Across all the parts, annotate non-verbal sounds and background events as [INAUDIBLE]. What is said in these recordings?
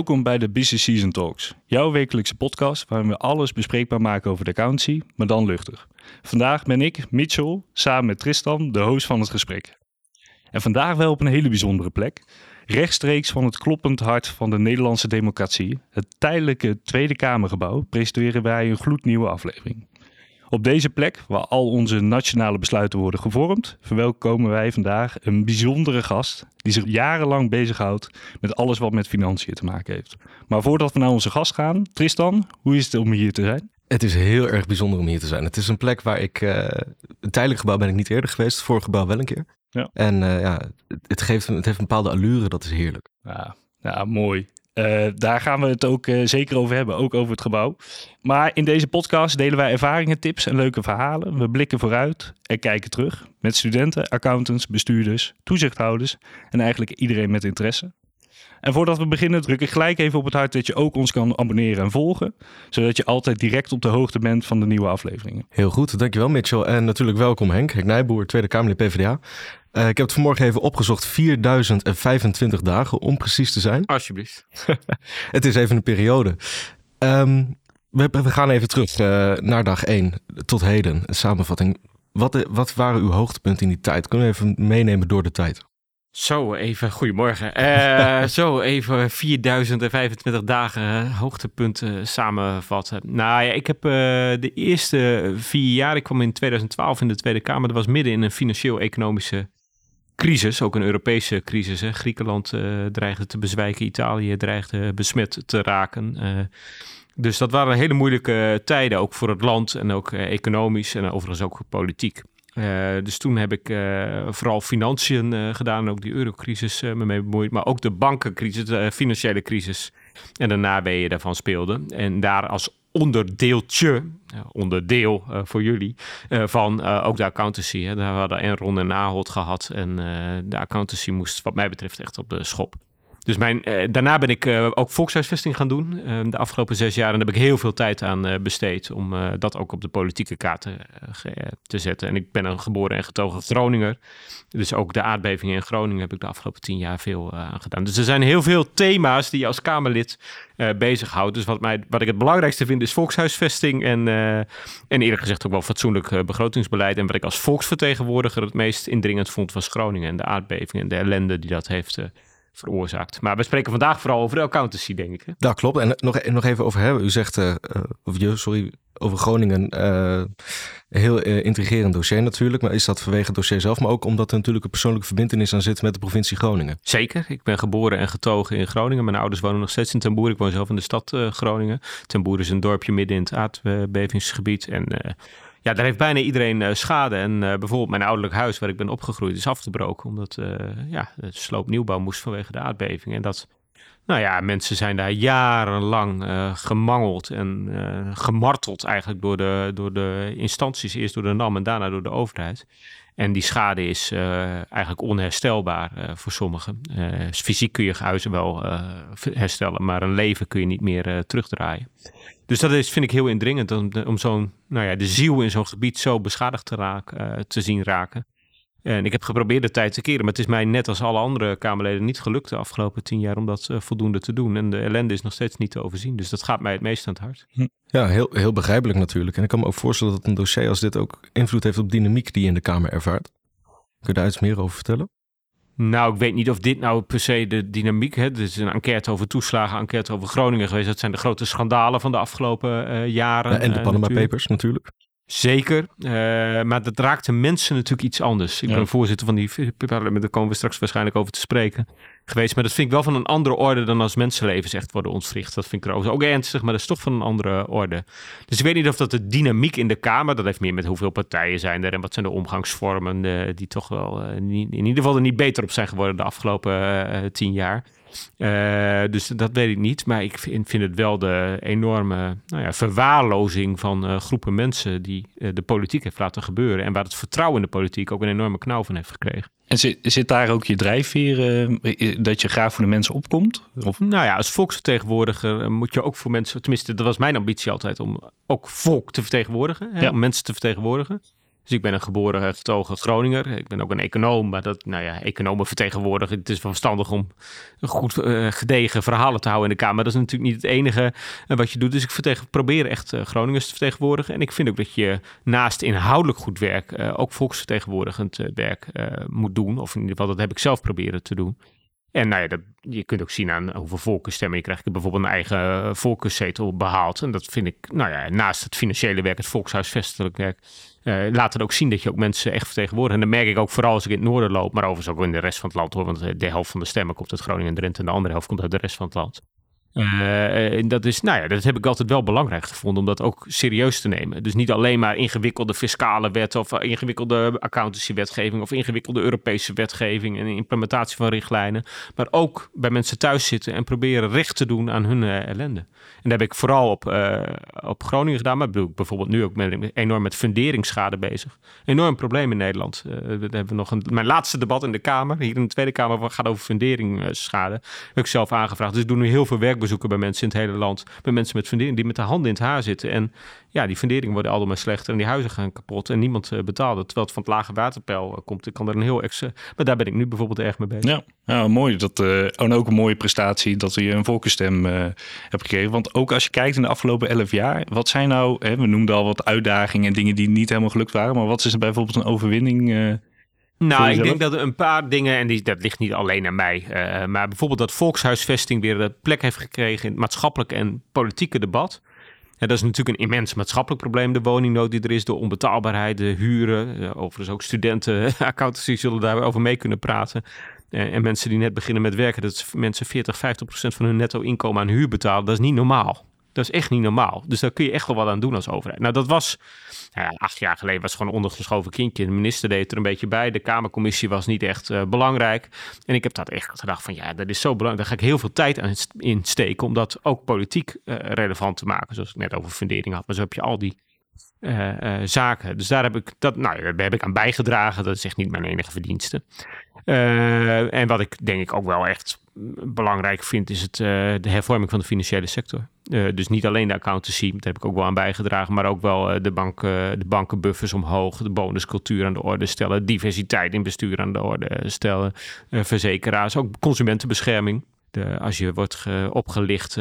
Welkom bij de Business Season Talks, jouw wekelijkse podcast waarin we alles bespreekbaar maken over de accountancy, maar dan luchtig. Vandaag ben ik, Mitchell, samen met Tristan, de host van het gesprek. En vandaag wel op een hele bijzondere plek. Rechtstreeks van het kloppend hart van de Nederlandse democratie, het tijdelijke Tweede Kamergebouw, presenteren wij een gloednieuwe aflevering. Op deze plek, waar al onze nationale besluiten worden gevormd, verwelkomen wij vandaag een bijzondere gast die zich jarenlang bezighoudt met alles wat met financiën te maken heeft. Maar voordat we naar onze gast gaan, Tristan, hoe is het om hier te zijn? Het is heel erg bijzonder om hier te zijn. Het is een plek waar ik. Uh, een tijdelijk gebouw ben ik niet eerder geweest. Het vorige gebouw wel een keer. Ja. En uh, ja, het, geeft, het heeft een bepaalde allure, dat is heerlijk. Ja, ja mooi. Uh, daar gaan we het ook uh, zeker over hebben, ook over het gebouw. Maar in deze podcast delen wij ervaringen, tips en leuke verhalen. We blikken vooruit en kijken terug met studenten, accountants, bestuurders, toezichthouders en eigenlijk iedereen met interesse. En voordat we beginnen druk ik gelijk even op het hart dat je ook ons kan abonneren en volgen. Zodat je altijd direct op de hoogte bent van de nieuwe afleveringen. Heel goed, dankjewel Mitchell. En natuurlijk welkom Henk, Henk Nijboer, Tweede Kamerlid PvdA. Uh, ik heb het vanmorgen even opgezocht. 4025 dagen om precies te zijn. Alsjeblieft. [LAUGHS] het is even een periode. Um, we, we, gaan even terug uh, naar dag 1 tot heden. Een samenvatting. Wat, wat waren uw hoogtepunten in die tijd? Kunnen we even meenemen door de tijd? Zo, even, goedemorgen. Uh, [LAUGHS] zo, even 4025 dagen hoogtepunten samenvatten. Nou ja, ik heb uh, de eerste vier jaar, ik kwam in 2012 in de Tweede Kamer, dat was midden in een financieel-economische crisis, ook een Europese crisis. Hè. Griekenland uh, dreigde te bezwijken, Italië dreigde besmet te raken. dus dat waren hele moeilijke tijden, ook voor het land en ook economisch en overigens ook politiek. Uh, dus toen heb ik uh, vooral financiën uh, gedaan, ook die eurocrisis me mee bemoeid, maar ook de bankencrisis, de financiële crisis. En ben je daarvan speelde. En daar als onderdeeltje, onderdeel voor jullie, van ook de accountancy. Hè. Daar hadden Enron en Ahold gehad en de accountancy moest wat mij betreft echt op de schop. Dus mijn, uh, daarna ben ik uh, ook volkshuisvesting gaan doen uh, de afgelopen zes jaar. En daar heb ik heel veel tijd aan besteed om dat ook op de politieke kaart te zetten. En ik ben een geboren en getogen Groninger. Dus ook de aardbevingen in Groningen heb ik de afgelopen tien jaar veel aan gedaan. Dus er zijn heel veel thema's die je als Kamerlid bezighoudt. Dus wat, mij, wat ik het belangrijkste vind is volkshuisvesting. En, en eerlijk gezegd ook wel fatsoenlijk begrotingsbeleid. En wat ik als volksvertegenwoordiger het meest indringend vond was Groningen. En de aardbevingen en de ellende die dat heeft veroorzaakt. Maar we spreken vandaag vooral over de accountancy, denk ik. Hè? Dat klopt. En nog, nog even over hebben. U zegt, uh, of je, sorry, over Groningen. Uh, heel uh, intrigerend dossier natuurlijk. Maar is dat vanwege het dossier zelf, maar ook omdat er natuurlijk een persoonlijke verbindenis aan zit met de provincie Groningen? Zeker. Ik ben geboren en getogen in Groningen. Mijn ouders wonen nog steeds in Ten Boer. Ik woon zelf in de stad Groningen. Ten Boer is een dorpje midden in het aardbevingsgebied. En ja, daar heeft bijna iedereen uh, schade. En uh, bijvoorbeeld mijn ouderlijk huis waar ik ben opgegroeid is afgebroken. Omdat uh, ja, de sloopnieuwbouw moest vanwege de aardbeving. En dat, nou ja, mensen zijn daar jarenlang gemangeld en gemarteld eigenlijk door de, door de instanties. Eerst door de NAM en daarna door de overheid. En die schade is eigenlijk onherstelbaar voor sommigen. fysiek kun je huizen wel herstellen, maar een leven kun je niet meer terugdraaien. Dus dat is, vind ik heel indringend om, om zo'n, nou ja, de ziel in zo'n gebied zo beschadigd te, raken, te zien raken. En ik heb geprobeerd de tijd te keren, maar het is mij net als alle andere Kamerleden niet gelukt de afgelopen tien jaar om dat uh, voldoende te doen. En de ellende is nog steeds niet te overzien. Dus dat gaat mij het meest aan het hart. Hm. Ja, heel, heel begrijpelijk natuurlijk. En ik kan me ook voorstellen dat een dossier als dit ook invloed heeft op dynamiek die je in de Kamer ervaart. Kun je daar iets meer over vertellen? Nou, ik weet niet of dit nou per se de dynamiek... Hè, dit is een enquête over toeslagen, een enquête over Groningen geweest. Dat zijn de grote schandalen van de afgelopen uh, jaren. Ja, en de uh, Panama. Papers natuurlijk. Zeker, uh, maar dat raakte mensen natuurlijk iets anders. Ik ja. ben voorzitter van die parlement, daar komen we straks waarschijnlijk over te spreken geweest. Maar dat vind ik wel van een andere orde dan als mensenlevens echt worden ontwricht. Dat vind ik trouwens ook ernstig, maar dat is toch van een andere orde. Dus ik weet niet of dat de dynamiek in de Kamer, dat heeft meer met hoeveel partijen zijn er en wat zijn de omgangsvormen uh, die toch wel uh, niet, in ieder geval er niet beter op zijn geworden de afgelopen tien jaar. Uh, dus dat weet ik niet. Maar ik vind, vind het wel de enorme nou ja, verwaarlozing van uh, groepen mensen die uh, de politiek heeft laten gebeuren. En waar het vertrouwen in de politiek ook een enorme knauw van heeft gekregen. En zit, zit daar ook je drijfveer dat je graag voor de mensen opkomt? Of? Nou ja, als volksvertegenwoordiger moet je ook voor mensen, tenminste, dat was mijn ambitie altijd om ook volk te vertegenwoordigen, hè, ja. om mensen te vertegenwoordigen. Dus ik ben een geboren getogen Groninger. Ik ben ook een econoom, maar dat, nou ja, economen vertegenwoordigen. Het is wel verstandig om goed gedegen verhalen te houden in de Kamer. Dat is natuurlijk niet het enige wat je doet. Dus ik probeer echt Groningers te vertegenwoordigen. En ik vind ook dat je naast inhoudelijk goed werk ook volksvertegenwoordigend werk moet doen. Of in ieder geval, dat heb ik zelf proberen te doen. En nou ja, dat, je kunt ook zien aan hoeveel voorkeurstemmen je krijgt. Ik heb bijvoorbeeld een eigen voorkeurszetel behaald. En dat vind ik, nou ja, naast het financiële werk, het volkshuisvestelijk werk, uh, laat het ook zien dat je ook mensen echt vertegenwoordigt. En dat merk ik ook vooral als ik in het noorden loop, maar overigens ook in de rest van het land hoor. Want de helft van de stemmen komt uit Groningen en Drenthe en de andere helft komt uit de rest van het land. Uh, dat is, nou ja, dat heb ik altijd wel belangrijk gevonden om dat ook serieus te nemen. Dus niet alleen maar ingewikkelde fiscale wetten of ingewikkelde accountancy-wetgeving of ingewikkelde Europese wetgeving en implementatie van richtlijnen, maar ook bij mensen thuis zitten en proberen recht te doen aan hun uh, ellende. En dat heb ik vooral op, op Groningen gedaan, maar bedoel ik bijvoorbeeld nu ook enorm met funderingsschade bezig. Enorm probleem in Nederland. we hebben nog een, mijn laatste debat in de Kamer, hier in de Tweede Kamer, gaat over funderingsschade. Heb ik zelf aangevraagd. Dus ik doe nu heel veel werk bezoeken bij mensen in het hele land. Bij mensen met fundering die met de handen in het haar zitten. En ja, die funderingen worden allemaal slechter en die huizen gaan kapot en niemand uh, betaalde. Terwijl het van het lage waterpeil uh, komt, ik kan er een heel extra. Maar daar ben ik nu bijvoorbeeld erg mee bezig. Ja, ja mooi. Dat, uh, en ook een mooie prestatie dat je een volkenstem hebt gekregen. Want ook als je kijkt in de afgelopen elf jaar, wat zijn nou, hè, we noemden al wat uitdagingen en dingen die niet helemaal gelukt waren. Maar wat is er bijvoorbeeld een overwinning? Nou, ik denk dat er een paar dingen, en die, dat ligt niet alleen aan mij, uh, maar bijvoorbeeld dat volkshuisvesting weer de plek heeft gekregen in het maatschappelijke en politieke debat. Ja, dat is natuurlijk een immens maatschappelijk probleem, de woningnood die er is, de onbetaalbaarheid, de huren. Ja, overigens ook studenten, [LAUGHS] accountancy zullen daar over mee kunnen praten. Uh, en mensen die net beginnen met werken, dat mensen 40, 50 procent van hun netto inkomen aan huur betalen. Dat is niet normaal. Dat is echt niet normaal. Dus daar kun je echt wel wat aan doen als overheid. Nou, dat was nou ja, acht jaar geleden was het gewoon ondergeschoven kindje. De minister deed er een beetje bij. De Kamercommissie was niet echt uh, belangrijk. En ik heb dat echt gedacht van ja, dat is zo belangrijk. Daar ga ik heel veel tijd aan insteken om dat ook politiek uh, relevant te maken. Zoals ik net over fundering had. Maar zo heb je al die uh, zaken. Dus daar heb ik, dat, nou, daar heb ik aan bijgedragen. Dat is echt niet mijn enige verdienste. en wat ik denk ik ook wel echt belangrijk vind, is het, de hervorming van de financiële sector. Dus niet alleen de accountancy, daar heb ik ook wel aan bijgedragen, maar ook wel de, bank, de bankenbuffers omhoog, de bonuscultuur aan de orde stellen, diversiteit in bestuur aan de orde stellen, verzekeraars, ook consumentenbescherming. De, als je wordt opgelicht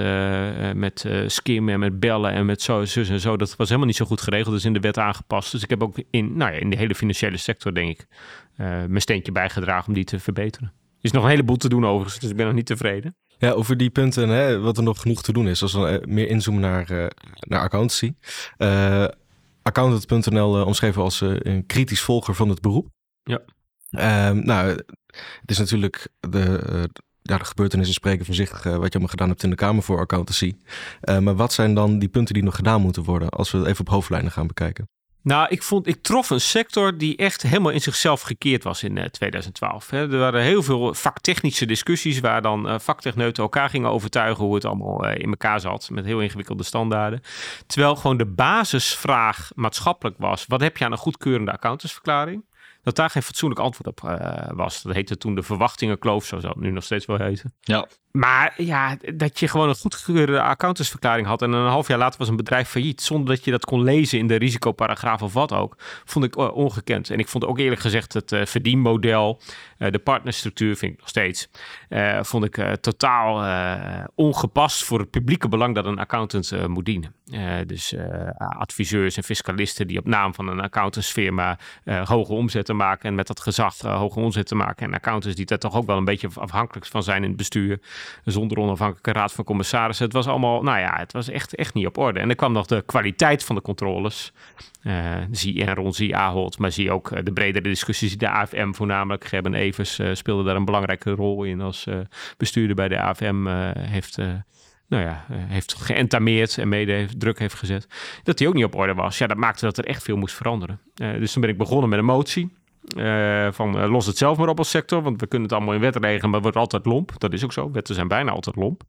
met skimmen en met bellen en met zo, zus en zo, dat was helemaal niet zo goed geregeld, dus in de wet aangepast. Dus ik heb ook in, nou ja, in de hele financiële sector, denk ik, mijn steentje bijgedragen om die te verbeteren. Er is nog een heleboel te doen overigens, dus ik ben nog niet tevreden. Ja, over die punten, hè, wat er nog genoeg te doen is. Als we eh, meer inzoomen naar, uh, naar accountancy. Uh, Accountant.nl omschreven als een kritisch volger van het beroep. Ja. Ehm, nou, het is natuurlijk de, ja, de gebeurtenissen spreken voor zich wat je allemaal gedaan hebt in de Kamer voor accountancy. maar wat zijn dan die punten die nog gedaan moeten worden als we even op hoofdlijnen gaan bekijken? Nou, ik, vond, ik trof een sector die echt helemaal in zichzelf gekeerd was in uh, 2012. Hè. Er waren heel veel vaktechnische discussies waar dan vaktechneuten elkaar gingen overtuigen hoe het allemaal in elkaar zat. Met heel ingewikkelde standaarden. Terwijl gewoon de basisvraag maatschappelijk was: wat heb je aan een goedkeurende accountantsverklaring? Dat daar geen fatsoenlijk antwoord op uh, was. Dat heette toen de verwachtingenkloof, zo het nu nog steeds wel heten. Ja. Maar ja, dat je gewoon een goedgekeurde accountantsverklaring had en een half jaar later was een bedrijf failliet, zonder dat je dat kon lezen in de risicoparagraaf of wat ook, vond ik uh, ongekend. En ik vond ook eerlijk gezegd het uh, verdienmodel, de partnerstructuur vind ik nog steeds, vond ik totaal ongepast voor het publieke belang dat een accountant moet dienen. dus adviseurs en fiscalisten die op naam van een accountantsfirma hoge omzetten maken en met dat gezag hoge omzetten maken en accountants die daar toch ook wel een beetje afhankelijk van zijn in het bestuur zonder onafhankelijke raad van commissarissen. Het was allemaal, nou ja, het was echt, echt niet op orde. En er kwam nog de kwaliteit van de controles. Uh, zie Enron, zie Ahold, maar zie ook uh, de bredere discussies. De AFM voornamelijk, Gerben Evers uh, speelde daar een belangrijke rol in als bestuurder bij de AFM. heeft nou ja, heeft geëntameerd en mede heeft, druk heeft gezet. Dat die ook niet op orde was. Ja, dat maakte dat er echt veel moest veranderen. dus toen ben ik begonnen met een motie. Uh, van uh, los het zelf maar op als sector, want we kunnen het allemaal in wet regelen, maar het wordt altijd lomp. Dat is ook zo. Wetten zijn bijna altijd lomp.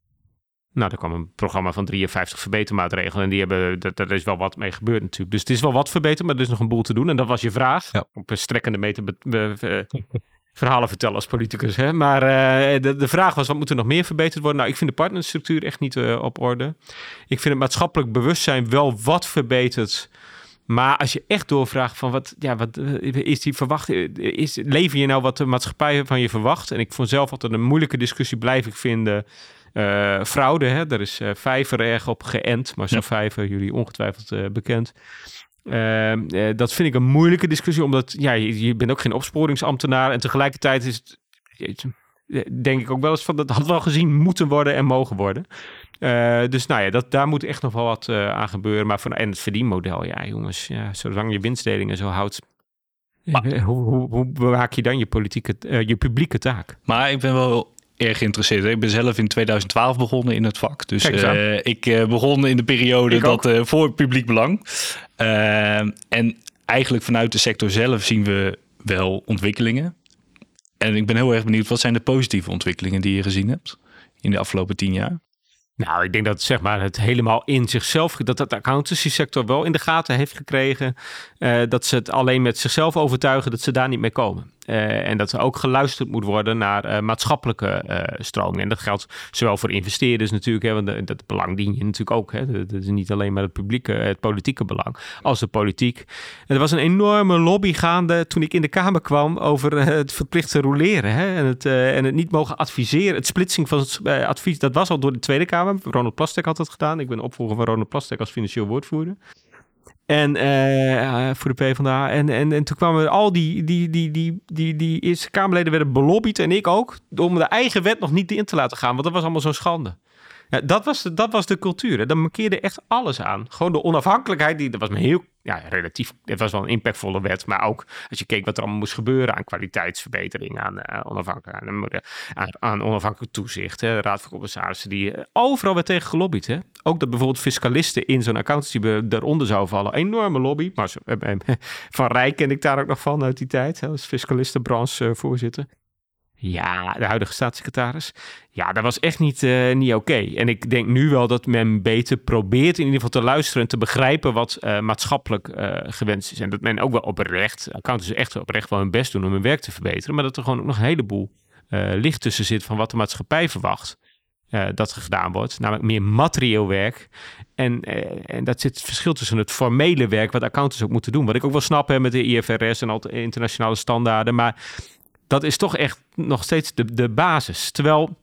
Nou, er kwam een programma van 53 verbetermaatregelen en die hebben, dat, daar is wel wat mee gebeurd natuurlijk. Dus het is wel wat verbeterd, maar er is nog een boel te doen. En dat was je vraag. Ja. Op een strekkende meter [LAUGHS] verhalen vertellen als politicus. Hè? Maar uh, de, de, vraag was, wat moet er nog meer verbeterd worden? Nou, ik vind de partnerstructuur echt niet op orde. Ik vind het maatschappelijk bewustzijn wel wat verbeterd Maar als je echt doorvraagt van wat, ja, wat is die verwacht, is, lever je nou wat de maatschappij van je verwacht? En ik vond zelf altijd een moeilijke discussie, blijf ik vinden. Uh, fraude, hè? daar is uh, Vijver erg op geënt, maar zo'n ja. Vijver, jullie ongetwijfeld uh, bekend. Ehm, dat vind ik een moeilijke discussie, omdat ja, je, je, bent ook geen opsporingsambtenaar en tegelijkertijd is het, denk ik ook wel eens van, dat had wel gezien moeten worden en mogen worden. dus nou ja, dat, daar moet echt nog wel wat aan gebeuren. Maar van, en het verdienmodel, ja jongens, ja, zolang je winstdelingen zo houdt, maar, [LAUGHS] hoe, hoe, hoe, bewaak je dan je, politieke, je publieke taak? Maar ik ben wel erg geïnteresseerd. Ik ben zelf in 2012 begonnen in het vak. Dus ik begon in de periode dat voor publiek belang. en eigenlijk vanuit de sector zelf zien we wel ontwikkelingen. En ik ben heel erg benieuwd, wat zijn de positieve ontwikkelingen die je gezien hebt in de afgelopen tien jaar? Nou, ik denk dat zeg maar, het helemaal in zichzelf, dat het accountancy sector wel in de gaten heeft gekregen. dat ze het alleen met zichzelf overtuigen dat ze daar niet mee komen. Uh, en dat er ook geluisterd moet worden naar uh, maatschappelijke uh, stromingen. En dat geldt zowel voor investeerders natuurlijk, hè, want dat belang dien je natuurlijk ook. Hè. Dat, is niet alleen maar het publieke, het politieke belang, als de politiek. En er was een enorme lobby gaande toen ik in de Kamer kwam over het verplichte roleren. Hè, en, het, en het niet mogen adviseren. Het splitsing van het advies, dat was al door de Tweede Kamer. Ronald Plastek had dat gedaan. Ik ben opvolger van Ronald Plastek als financieel woordvoerder. En uh, voor de PvdA. En, en, en toen kwamen al die, die, die, die, die, die Eerste Kamerleden werden belobbyd. En ik ook. Om de eigen wet nog niet in te laten gaan. Want dat was allemaal zo'n schande. Dat, was de, dat was de cultuur. Hè. Dat markeerde echt alles aan. Gewoon de onafhankelijkheid. Die, dat was me heel ja, relatief. Het was wel een impactvolle wet. Maar ook als je keek wat er allemaal moest gebeuren aan kwaliteitsverbetering. Aan, uh, onafhankelijk, aan, aan, aan, onafhankelijk toezicht. Hè. De Raad van Commissarissen. Die uh, overal werd tegen gelobbyd. Hè. Ook dat bijvoorbeeld fiscalisten in zo'n accountancy eronder zou vallen. Enorme lobby. Maar [LAUGHS] van Rijk ken ik daar ook nog van uit die tijd. Hè, als fiscalistenbranche voorzitter. Ja, de huidige staatssecretaris. Ja, dat was echt niet, uh, niet oké. En ik denk nu wel dat men beter probeert in ieder geval te luisteren en te begrijpen wat uh, maatschappelijk uh, gewenst is. En dat men ook wel oprecht, accountants echt oprecht wel hun best doen om hun werk te verbeteren. Maar dat er gewoon ook nog een heleboel licht tussen zit van wat de maatschappij verwacht. dat er gedaan wordt, namelijk meer materieel werk. En, en dat zit het verschil tussen het formele werk, wat accountants ook moeten doen. Wat ik ook wel snap hè, met de IFRS en al internationale standaarden. Maar dat is toch echt nog steeds de, de basis. Terwijl,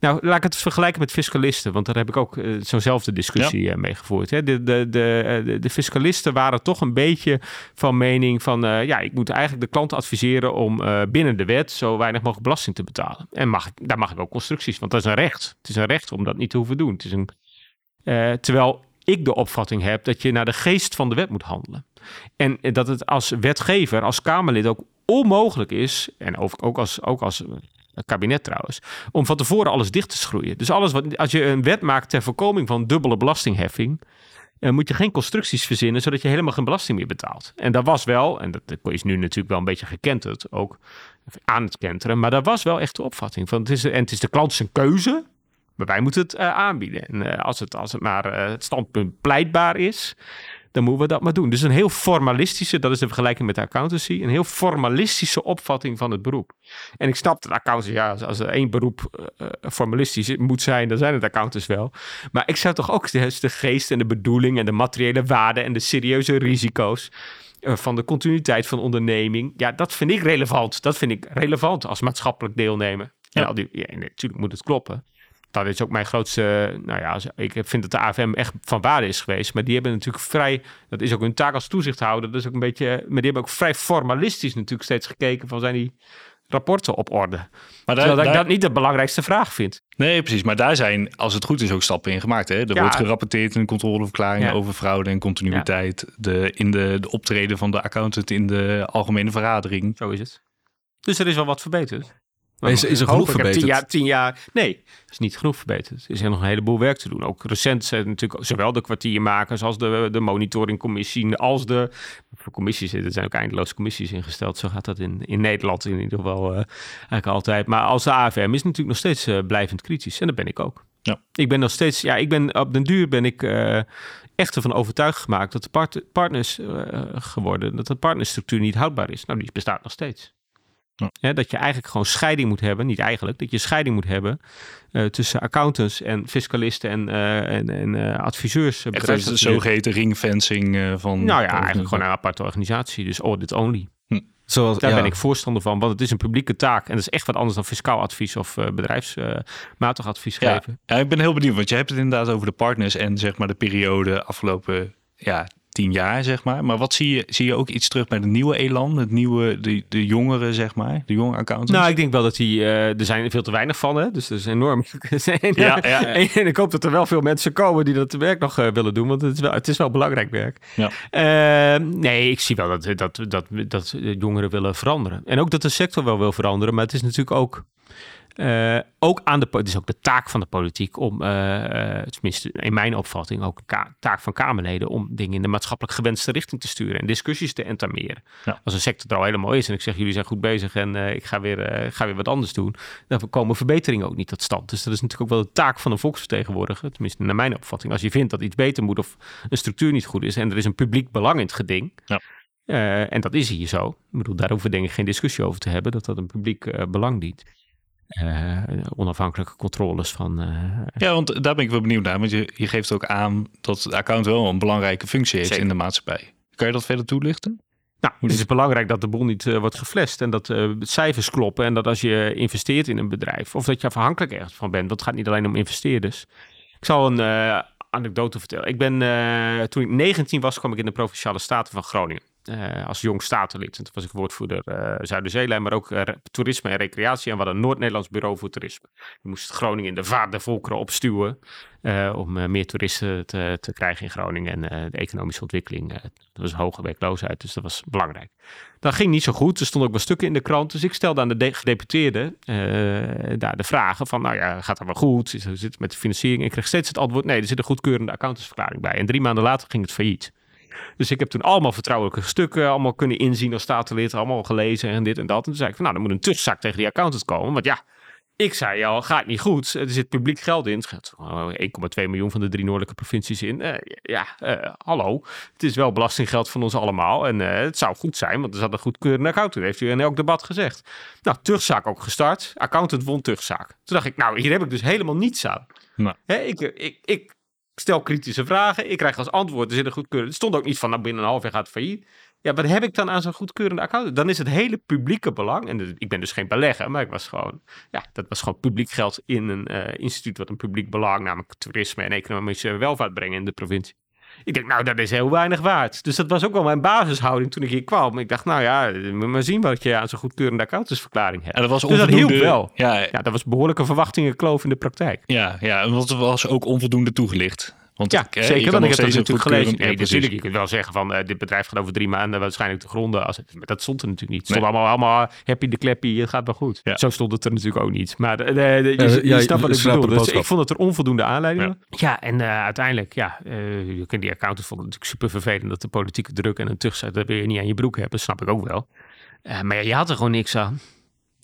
nou, laat ik het vergelijken met fiscalisten, want daar heb ik ook uh, zo'nzelfde discussie ja. uh, mee gevoerd. Hè. De, de, de, de, de, fiscalisten waren toch een beetje van mening van, uh, ja, ik moet eigenlijk de klant adviseren om binnen de wet zo weinig mogelijk belasting te betalen. En mag daar mag ik ook constructies, want dat is een recht. Het is een recht om dat niet te hoeven doen. Het is een, terwijl ik de opvatting heb dat je naar de geest van de wet moet handelen. En dat het als wetgever, als Kamerlid ook onmogelijk is, en ook als, ook als kabinet trouwens, om van tevoren alles dicht te schroeien. Dus alles wat, als je een wet maakt ter voorkoming van dubbele belastingheffing, uh, moet je geen constructies verzinnen, zodat je helemaal geen belasting meer betaalt. En dat was wel, en dat is nu natuurlijk wel een beetje gekenterd, ook aan het kenteren, maar dat was wel echt de opvatting. Van het is, en het is de klant zijn keuze, maar wij moeten het uh, aanbieden. En uh, als, het, als het maar het standpunt pleitbaar is, dan moeten we dat maar doen. Dus een heel formalistische, dat is de vergelijking met de accountancy, een heel formalistische opvatting van het beroep. En ik snap dat accountancy, ja, als, er één beroep uh, formalistisch moet zijn, dan zijn het accountants wel. Maar ik zou toch ook de, de geest en de bedoeling en de materiële waarde en de serieuze risico's uh, van de continuïteit van onderneming, ja, dat vind ik relevant. Dat vind ik relevant als maatschappelijk deelnemer. Ja. En al die, ja, natuurlijk moet het kloppen dat is ook mijn grootste. Nou ja, ik vind dat de AFM echt van waarde is geweest. Maar die hebben natuurlijk vrij. Dat is ook hun taak als toezichthouder. Dat is ook een beetje. Maar die hebben ook vrij formalistisch natuurlijk steeds gekeken van zijn die rapporten op orde. Maar daar, Terwijl ik dat niet de belangrijkste vraag vind. Nee, precies. Maar daar zijn, als het goed is, ook stappen in gemaakt. Hè? Er wordt gerapporteerd in een controleverklaring ja. over fraude en continuïteit. De, in de, de optreden van de accountant in de algemene vergadering. Zo is het. Dus er is wel wat verbeterd. Is, is er genoeg verbeterd? Tien jaar, tien jaar, nee, is niet genoeg verbeterd. Er is nog een heleboel werk te doen. Ook recent zijn natuurlijk zowel de kwartiermakers als de, de monitoringcommissie, als de voor commissies. Er zijn ook eindeloos commissies ingesteld. Zo gaat dat in, in Nederland in ieder geval uh, eigenlijk altijd. Maar als de AFM is natuurlijk nog steeds uh, blijvend kritisch. En dat ben ik ook. Ja. Ik ben nog steeds, ja, ik ben op den duur ben ik uh, echt ervan overtuigd gemaakt dat de part partners geworden, dat de partnerstructuur niet houdbaar is. Nou, die bestaat nog steeds. Ja. dat je eigenlijk gewoon scheiding moet hebben, niet eigenlijk, dat je scheiding moet hebben eh, tussen accountants en fiscalisten en, uh, en, en uh, adviseurs. Echt een zogeheten ringfencing van... Nou ja, eigenlijk gewoon een aparte organisatie, dus audit only. Hm. Zoals, Daar ja. ben ik voorstander van, want het is een publieke taak. En dat is echt wat anders dan fiscaal advies of bedrijfsmatig advies ja. geven. Ja, ik ben heel benieuwd, want je hebt het inderdaad over de partners en zeg maar de periode afgelopen ja, tien jaar, zeg maar. Maar wat zie je? Zie je ook iets terug bij de nieuwe Elan, het nieuwe, de, de jongeren, zeg maar, de jonge accountants? Nou, ik denk wel dat die, uh, er zijn veel te weinig van, hè? dus dat is enorm. [LAUGHS] ja, ja, ja. En ik hoop dat er wel veel mensen komen die dat werk nog uh, willen doen, want het is wel, het is wel belangrijk werk. Ja. Uh, nee, ik zie wel dat, dat, dat, dat jongeren willen veranderen. En ook dat de sector wel wil veranderen, maar het is natuurlijk ook uh, ook aan de, het is ook de taak van de politiek om, uh, uh, tenminste in mijn opvatting, ook een taak van Kamerleden om dingen in de maatschappelijk gewenste richting te sturen en discussies te entameren. Ja. Als een sector er al helemaal is en ik zeg jullie zijn goed bezig en ik ga weer, ga weer wat anders doen, dan komen verbeteringen ook niet tot stand. Dus dat is natuurlijk ook wel de taak van een volksvertegenwoordiger, tenminste naar mijn opvatting. Als je vindt dat iets beter moet of een structuur niet goed is en er is een publiek belang in het geding, ja. Uh, en dat is hier zo. Ik bedoel, daar hoeven we denk ik geen discussie over te hebben, dat dat een publiek uh, belang dient. Uh, onafhankelijke controles van. Uh, ja, want daar ben ik wel benieuwd naar. Want je, je geeft ook aan dat het account wel een belangrijke functie heeft Zeker. in de maatschappij. Kan je dat verder toelichten? Nou, het is belangrijk dat de boel niet uh, wordt geflasht en dat cijfers kloppen. En dat als je investeert in een bedrijf of dat je afhankelijk ergens van bent, dat gaat niet alleen om investeerders. Ik zal een anekdote vertellen. Ik ben, toen ik 19 was, kwam ik in de Provinciale Staten van Groningen. Uh, als jong statenlid. En toen was ik woordvoerder uh, Zuiderzeelijn, maar ook uh, toerisme en recreatie. En we hadden een Noord-Nederlands bureau voor toerisme. Je moest Groningen in de vaart der volkeren opstuwen. om meer toeristen te, te, krijgen in Groningen. En de economische ontwikkeling. dat was hoge werkloosheid, dus dat was belangrijk. Dat ging niet zo goed. Er stonden ook wel stukken in de krant. Dus ik stelde aan de gedeputeerden daar de vragen van... nou ja, gaat dat wel goed? Hoe zit het met de financiering? Ik kreeg steeds het antwoord... nee, er zit een goedkeurende accountantsverklaring bij. En drie maanden later ging het failliet. Dus ik heb toen allemaal vertrouwelijke stukken allemaal kunnen inzien als statenlid, allemaal gelezen en dit en dat. En toen zei ik van, nou, dan moet een terugzak tegen die accountant komen. Want ja, ik zei al, gaat niet goed. Er zit publiek geld in. Er gaat 1,2 miljoen van de drie noordelijke provincies in. Uh, ja, uh, hallo. Het is wel belastinggeld van ons allemaal. En uh, het zou goed zijn, want er zat een goedkeurende accountant. heeft u in elk debat gezegd. Nou, terugzaak ook gestart. Accountant won terugzaak. Toen dacht ik, nou, hier heb ik dus helemaal niets aan. Hè, ik, ik, ik stel kritische vragen. Ik krijg als antwoord, er zit een goedkeurende... Het stond ook niet van, nou, binnen een half jaar gaat het failliet. Ja, wat heb ik dan aan zo'n goedkeurende account? Dan is het hele publieke belang, en ik ben dus geen belegger, maar ik was gewoon, ja, dat was gewoon publiek geld in een uh, instituut wat een publiek belang, namelijk toerisme en economische welvaart brengen in de provincie. Ik denk, nou, dat is heel weinig waard. Dus dat was ook wel mijn basishouding toen ik hier kwam. Ik dacht, nou ja, maar zien wat je aan zo'n goedkeurende accountantsverklaring hebt. En dat was dus dat hielp wel. Ja, Ja, dat was behoorlijke verwachtingenkloof in de praktijk. ja, ja, en dat was ook onvoldoende toegelicht. Want Ja, ik, je zeker. Want ik heb dat natuurlijk gelezen. Nee, ja, natuurlijk. Je kunt wel zeggen van eh, dit bedrijf gaat over drie maanden waarschijnlijk te gronden. Als, maar dat stond er natuurlijk niet. Het stond allemaal, allemaal happy de kleppie, het gaat wel goed. Ja. Zo stond het er natuurlijk ook niet. Maar eh, de, de- je, je snapt wat ik bedoel. Dus ik vond dat er onvoldoende aanleidingen. Ja, ja en eh, uiteindelijk, ja, eh, je kunt die accountant vonden het natuurlijk super vervelend dat de politieke druk en een terugzet, dat wil je niet aan je broek hebben. Dat snap ik ook wel. Eh, maar ja, je had er gewoon niks aan.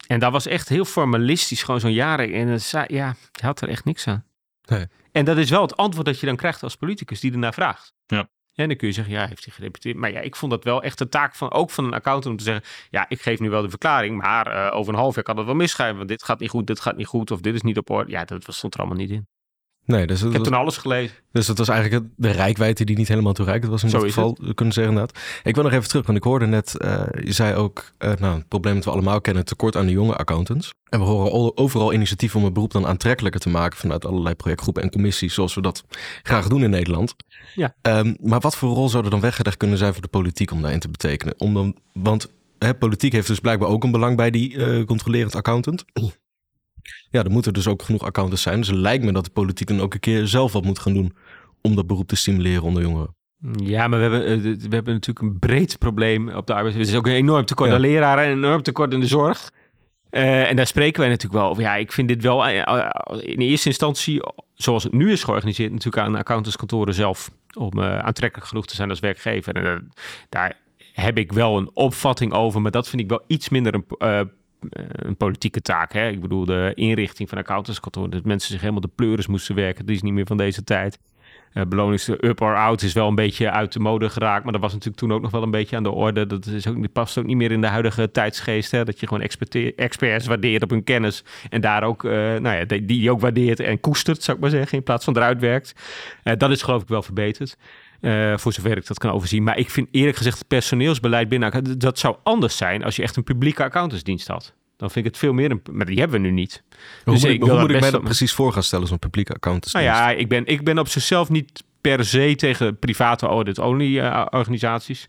En dat was echt heel formalistisch, gewoon zo'n jaren. En ja, je had er echt niks aan. Nee. En dat is wel het antwoord dat je dan krijgt als politicus die ernaar vraagt. Ja. En dan kun je zeggen, ja, heeft hij gerepeteerd. Maar ja, ik vond dat wel echt de taak van ook van een accountant om te zeggen, ja, ik geef nu wel de verklaring, maar eh, over een half jaar kan het wel misschrijven, want dit gaat niet goed, dit gaat niet goed, of dit is niet op orde. Ja, dat was- stond er allemaal niet in. Nee, dus Ik dat, heb was, toen alles gelezen. dus dat was eigenlijk de rijkwijde die niet helemaal toereikend was in Zo geval, we kunnen zeggen inderdaad. Ik wil nog even terug, want ik hoorde net, eh, je zei ook, eh, nou, het probleem dat we allemaal kennen, tekort aan de jonge accountants. En we horen al- overal initiatieven om het beroep dan aantrekkelijker te maken vanuit allerlei projectgroepen en commissies, zoals we dat graag doen in Nederland. Ja. Ehm, maar wat voor rol zou er dan weggelegd kunnen zijn voor de politiek om daarin te betekenen? Om dan, want hè, politiek heeft dus blijkbaar ook een belang bij die eh, controlerend accountant. Ja, er moeten dus ook genoeg accountants zijn. Dus het lijkt me dat de politiek dan ook een keer zelf wat moet gaan doen om dat beroep te stimuleren onder jongeren. Ja, maar we hebben, eh, we hebben natuurlijk een breed probleem op de arbeidsmarkt. Er is ook een enorm tekort Ja. aan leraren en een enorm tekort in de zorg. Eh, en daar spreken wij natuurlijk wel over. Ja, ik vind dit wel eh, in eerste instantie, zoals het nu is georganiseerd, natuurlijk aan accountantskantoren zelf. Om aantrekkelijk genoeg te zijn als werkgever. En daar heb ik wel een opvatting over, maar dat vind ik wel iets minder een, een politieke taak. Hè? Ik bedoel, de inrichting van accountantskantoren, dat mensen zich helemaal de pleuris moesten werken, die is niet meer van deze tijd. Uh, beloning is up or out is wel een beetje uit de mode geraakt. Maar dat was natuurlijk toen ook nog wel een beetje aan de orde. Dat is ook, past ook niet meer in de huidige tijdsgeest. Hè? Dat je gewoon experts waardeert op hun kennis. En daar ook, nou ja, die, die ook waardeert en koestert, zou ik maar zeggen. In plaats van eruit werkt. dat is geloof ik wel verbeterd. Uh, voor zover ik dat kan overzien. Maar ik vind eerlijk gezegd het personeelsbeleid binnen... dat zou anders zijn als je echt een publieke accountantsdienst had. Dan vind ik het veel meer een... Maar die hebben we nu niet. Hoe dus moet ik, hoe moet ik mij dat precies voor gaan stellen, zo'n publieke accountantsdienst? Nou ja, ik ben, ik ben op zichzelf niet per se tegen private audit-only uh, organisaties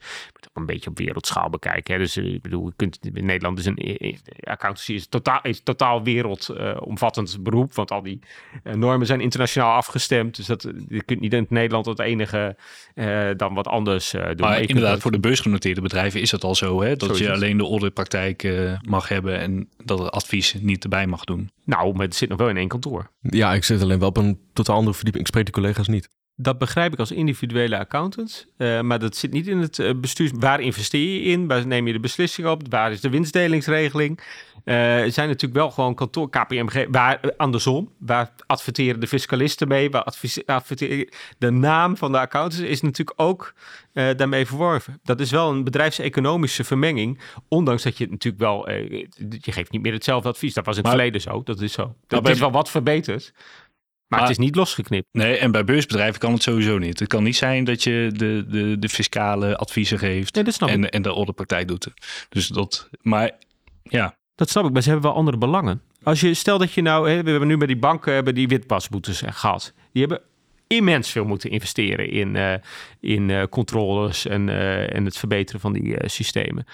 een beetje op wereldschaal bekijken. Hè. Dus eh, ik bedoel, je kunt, in Nederland is een accountancy is totaal, is totaal wereldomvattend uh, beroep. Want al die uh, normen zijn internationaal afgestemd. Dus dat, je kunt niet in Nederland het enige uh, dan wat anders doen. Maar inderdaad, voor de beursgenoteerde bedrijven is het al zo. Hè, dat je alleen de auditpraktijk mag hebben en dat het advies niet erbij mag doen. Nou, maar het zit nog wel in één kantoor. Ja, ik zit alleen wel op een totaal andere verdieping. Ik spreek de collega's niet. Dat begrijp ik als individuele accountant. Uh, maar dat zit niet in het uh, bestuur. Waar investeer je in? Waar neem je de beslissing op? Waar is de winstdelingsregeling? Uh, er zijn natuurlijk wel gewoon kantoor, KPMG, waar andersom. Waar adverteren de fiscalisten mee? Waar adverteren, de naam van de accountant is natuurlijk ook daarmee verworven. Dat is wel een bedrijfseconomische vermenging. Ondanks dat je het natuurlijk wel, je geeft niet meer hetzelfde advies. Dat was in het verleden zo. Dat is zo. Dat is wel wat verbeterd. Maar, het is niet losgeknipt. Nee, en bij beursbedrijven kan het sowieso niet. Het kan niet zijn dat je de, de, de fiscale adviezen geeft en, en de orderpraktijk doet. Dus dat, maar ja. Dat snap ik, maar ze hebben wel andere belangen. Als je, stel dat je nou, hè, we hebben nu bij die banken hebben die witpasboetes gehad. Die hebben immens veel moeten investeren in, uh, in controles en, uh, en het verbeteren van die systemen.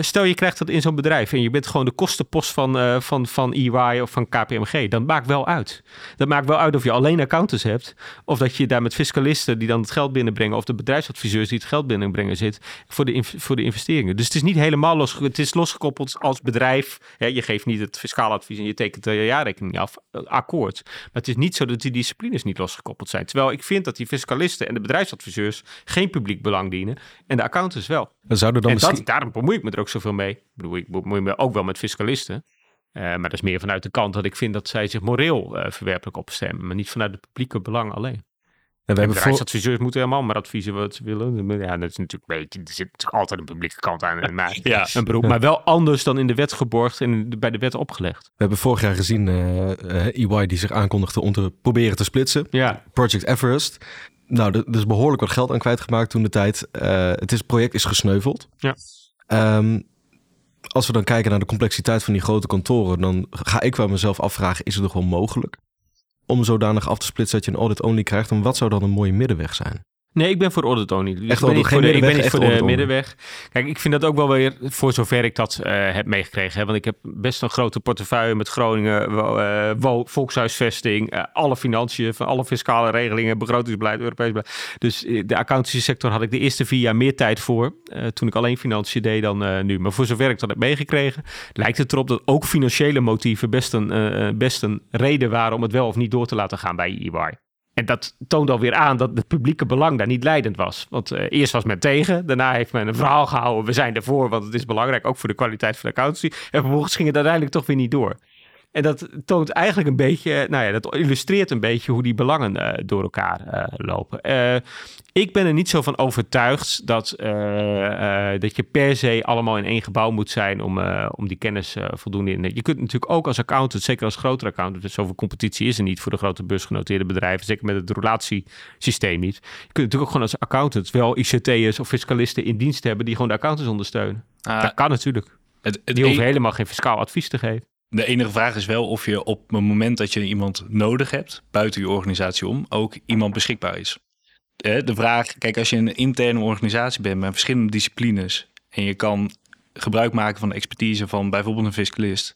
stel je krijgt dat in zo'n bedrijf en je bent gewoon de kostenpost van, van, van EY of van KPMG. Dan maakt wel uit. Dat maakt wel uit of je alleen accountants hebt of dat je daar met fiscalisten die dan het geld binnenbrengen of de bedrijfsadviseurs die het geld binnenbrengen zit voor de, voor de investeringen. Dus het is niet helemaal los, het is losgekoppeld als bedrijf. Je geeft niet het fiscaal advies en je tekent de jaarrekening af, akkoord. Maar het is niet zo dat die disciplines niet losgekoppeld zijn. Terwijl ik vind dat die fiscalisten en de bedrijfsadviseurs geen publiek belang dienen en de accountants wel. Zouden dan en dat, daarom bemoei ik me er ook zoveel mee. Ik bedoel, ik bemoei me ook wel met fiscalisten. Uh, maar dat is meer vanuit de kant dat ik vind dat zij zich moreel uh, verwerpelijk opstemmen, maar niet vanuit het publieke belang alleen. En we hebben adviseurs moeten helemaal maar adviezen wat ze willen. Ja, dat is natuurlijk een beetje, er zit altijd een publieke kant aan. Maar, [LAUGHS] ja. Een beroep, maar wel anders dan in de wet geborgd en bij de wet opgelegd. We hebben vorig jaar gezien uh, uh, EY die zich aankondigde om te proberen te splitsen. Ja. Project Everest. Nou, er is behoorlijk wat geld aan kwijtgemaakt toen de tijd. Uh, het is, project is gesneuveld. Ja. Um, als we dan kijken naar de complexiteit van die grote kantoren, dan ga ik wel mezelf afvragen: is het nog wel mogelijk? om zodanig af te splitsen dat je een audit-only krijgt. Dan wat zou dan een mooie middenweg zijn? Nee, ik ben voor only. Dus echt ik ben niet voor de, ik ben niet voor de middenweg. Kijk, ik vind dat ook wel weer, voor zover ik dat uh, heb meegekregen. Hè, want ik heb best een grote portefeuille met Groningen, uh, volkshuisvesting, uh, alle financiën, van alle fiscale regelingen, begrotingsbeleid, Europees beleid. Dus de accountancy sector had ik de eerste vier jaar meer tijd voor. toen ik alleen financiën deed dan nu. Maar voor zover ik dat heb meegekregen, lijkt het erop dat ook financiële motieven best een, best een reden waren om het wel of niet door te laten gaan bij EY. En dat toont alweer aan dat het publieke belang daar niet leidend was. Want uh, eerst was men tegen, daarna heeft men een verhaal gehouden. We zijn ervoor, want het is belangrijk, ook voor de kwaliteit van de accountancy. En vervolgens ging het uiteindelijk toch weer niet door. En dat toont eigenlijk een beetje, nou ja, dat illustreert een beetje hoe die belangen uh, door elkaar uh, lopen. Uh, ik ben er niet zo van overtuigd dat, dat je per se allemaal in één gebouw moet zijn om, om die kennis voldoende in. Je kunt natuurlijk ook als accountant, zeker als grotere accountant, dus zoveel competitie is er niet voor de grote beursgenoteerde bedrijven, zeker met het relatiesysteem niet. Je kunt natuurlijk ook gewoon als accountant wel ICT'ers of fiscalisten in dienst hebben die gewoon de accountants ondersteunen. Ah, dat kan natuurlijk. Het, het die hoeven e- helemaal geen fiscaal advies te geven. De enige vraag is wel of je op het moment dat je iemand nodig hebt, buiten je organisatie om, ook iemand beschikbaar is. De vraag, kijk, als je een interne organisatie bent met verschillende disciplines en je kan gebruik maken van de expertise van bijvoorbeeld een fiscalist,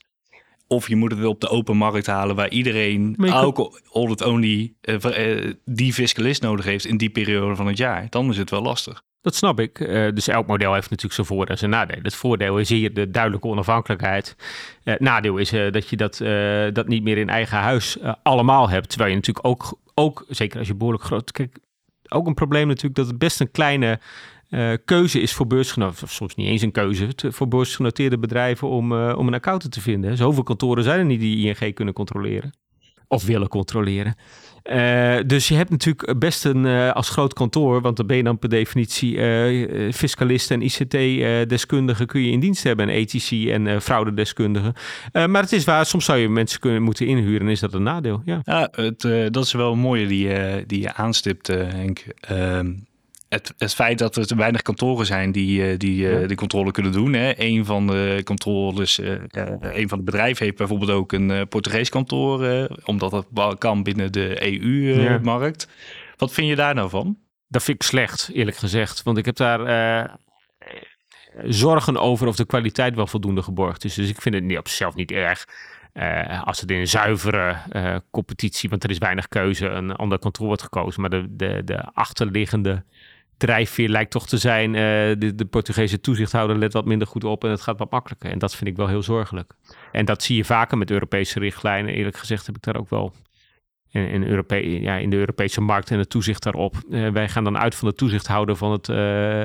of je moet het wel op de open markt halen waar iedereen, elke audit-only, uh, die fiscalist nodig heeft in die periode van het jaar, dan is het wel lastig. Dat snap ik. Uh, dus elk model heeft natuurlijk zijn voor- en zijn nadeel. Het voordeel is hier de duidelijke onafhankelijkheid. Uh, nadeel is uh, dat je dat, dat niet meer in eigen huis allemaal hebt. Terwijl je natuurlijk ook, ook, zeker als je behoorlijk groot... Kijk, ook een probleem natuurlijk dat het best een kleine keuze is voor beursgenoten... of soms niet eens een keuze, voor beursgenoteerde bedrijven... om, om een accountant te vinden. Zoveel kantoren zijn er niet die ING kunnen controleren. Of willen controleren. Uh, dus je hebt natuurlijk best een, uh, als groot kantoor, want dan ben je dan per definitie uh, fiscalisten en ICT-deskundigen kun je in dienst hebben en ethici en fraudedeskundigen. maar het is waar, soms zou je mensen kunnen moeten inhuren en is dat een nadeel. Ja, het, dat is wel een mooie die, die je aanstipt, Henk. Het, het, feit dat er te weinig kantoren zijn die, eh, die uh, de controle kunnen doen. Hè. Een van de controles, uh, een van de bedrijven heeft bijvoorbeeld ook een Portugees kantoor, omdat dat kan binnen de EU-markt. Wat vind je daar nou van? Dat vind ik slecht, eerlijk gezegd. Want ik heb daar zorgen over of de kwaliteit wel voldoende geborgd is. Dus ik vind het niet op zichzelf niet erg. als het in een zuivere competitie, want er is weinig keuze, een ander kantoor wordt gekozen. Maar de, de, de achterliggende drijfveer lijkt toch te zijn, uh, de, de, Portugese toezichthouder let wat minder goed op en het gaat wat makkelijker. En dat vind ik wel heel zorgelijk. En dat zie je vaker met Europese richtlijnen. Eerlijk gezegd heb ik daar ook wel in, in, ja, in de Europese markt en het toezicht daarop. Uh, wij gaan dan uit van de toezichthouder van het uh,